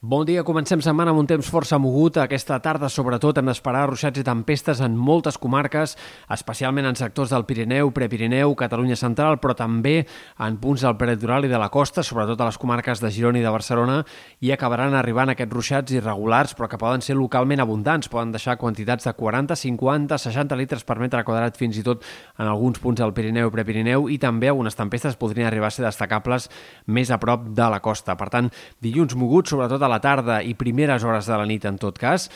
Bon dia, comencem setmana amb un temps força mogut. Aquesta tarda, sobretot, hem d'esperar ruixats i tempestes en moltes comarques, especialment en sectors del Pirineu, Prepirineu, Catalunya Central, però també en punts del prelitoral i de la costa, sobretot a les comarques de Girona i de Barcelona, i acabaran arribant aquests ruixats irregulars, però que poden ser localment abundants. Poden deixar quantitats de 40, 50, 60 litres per metre quadrat, fins i tot en alguns punts del Pirineu Prepirineu, i també algunes tempestes podrien arribar a ser destacables més a prop de la costa. Per tant, dilluns mogut, sobretot a la tarda i primeres hores de la nit en tot cas,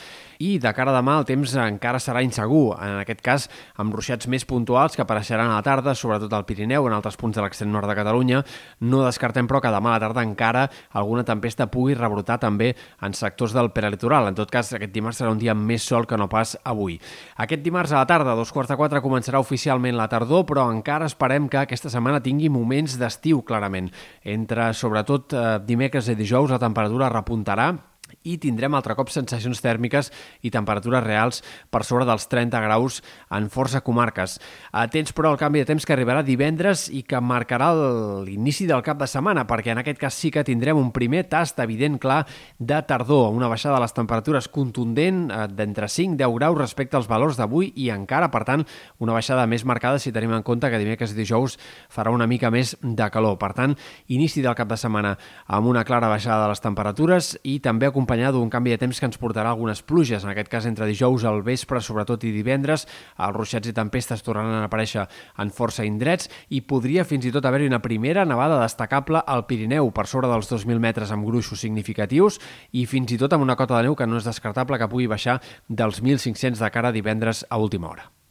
i de cara a demà el temps encara serà insegur, en aquest cas amb ruixats més puntuals que apareixeran a la tarda, sobretot al Pirineu, en altres punts de l'extrem nord de Catalunya. No descartem, però, que demà a la tarda encara alguna tempesta pugui rebrotar també en sectors del peralitoral. En tot cas, aquest dimarts serà un dia més sol que no pas avui. Aquest dimarts a la tarda, a dos quarts de quatre, començarà oficialment la tardor, però encara esperem que aquesta setmana tingui moments d'estiu, clarament. Entre, sobretot, eh, dimecres i dijous, la temperatura repuntarà apuntará i tindrem altre cop sensacions tèrmiques i temperatures reals per sobre dels 30 graus en força comarques. Atents, però, al canvi de temps que arribarà divendres i que marcarà l'inici del cap de setmana, perquè en aquest cas sí que tindrem un primer tast evident clar de tardor, una baixada de les temperatures contundent eh, d'entre 5 i 10 graus respecte als valors d'avui i encara, per tant, una baixada més marcada si tenim en compte que dimecres i dijous farà una mica més de calor. Per tant, inici del cap de setmana amb una clara baixada de les temperatures i també acompanyada acompanyada d'un canvi de temps que ens portarà algunes pluges, en aquest cas entre dijous al vespre, sobretot i divendres, els ruixats i tempestes tornaran a aparèixer en força indrets i podria fins i tot haver-hi una primera nevada destacable al Pirineu, per sobre dels 2.000 metres amb gruixos significatius i fins i tot amb una cota de neu que no és descartable que pugui baixar dels 1.500 de cara a divendres a última hora.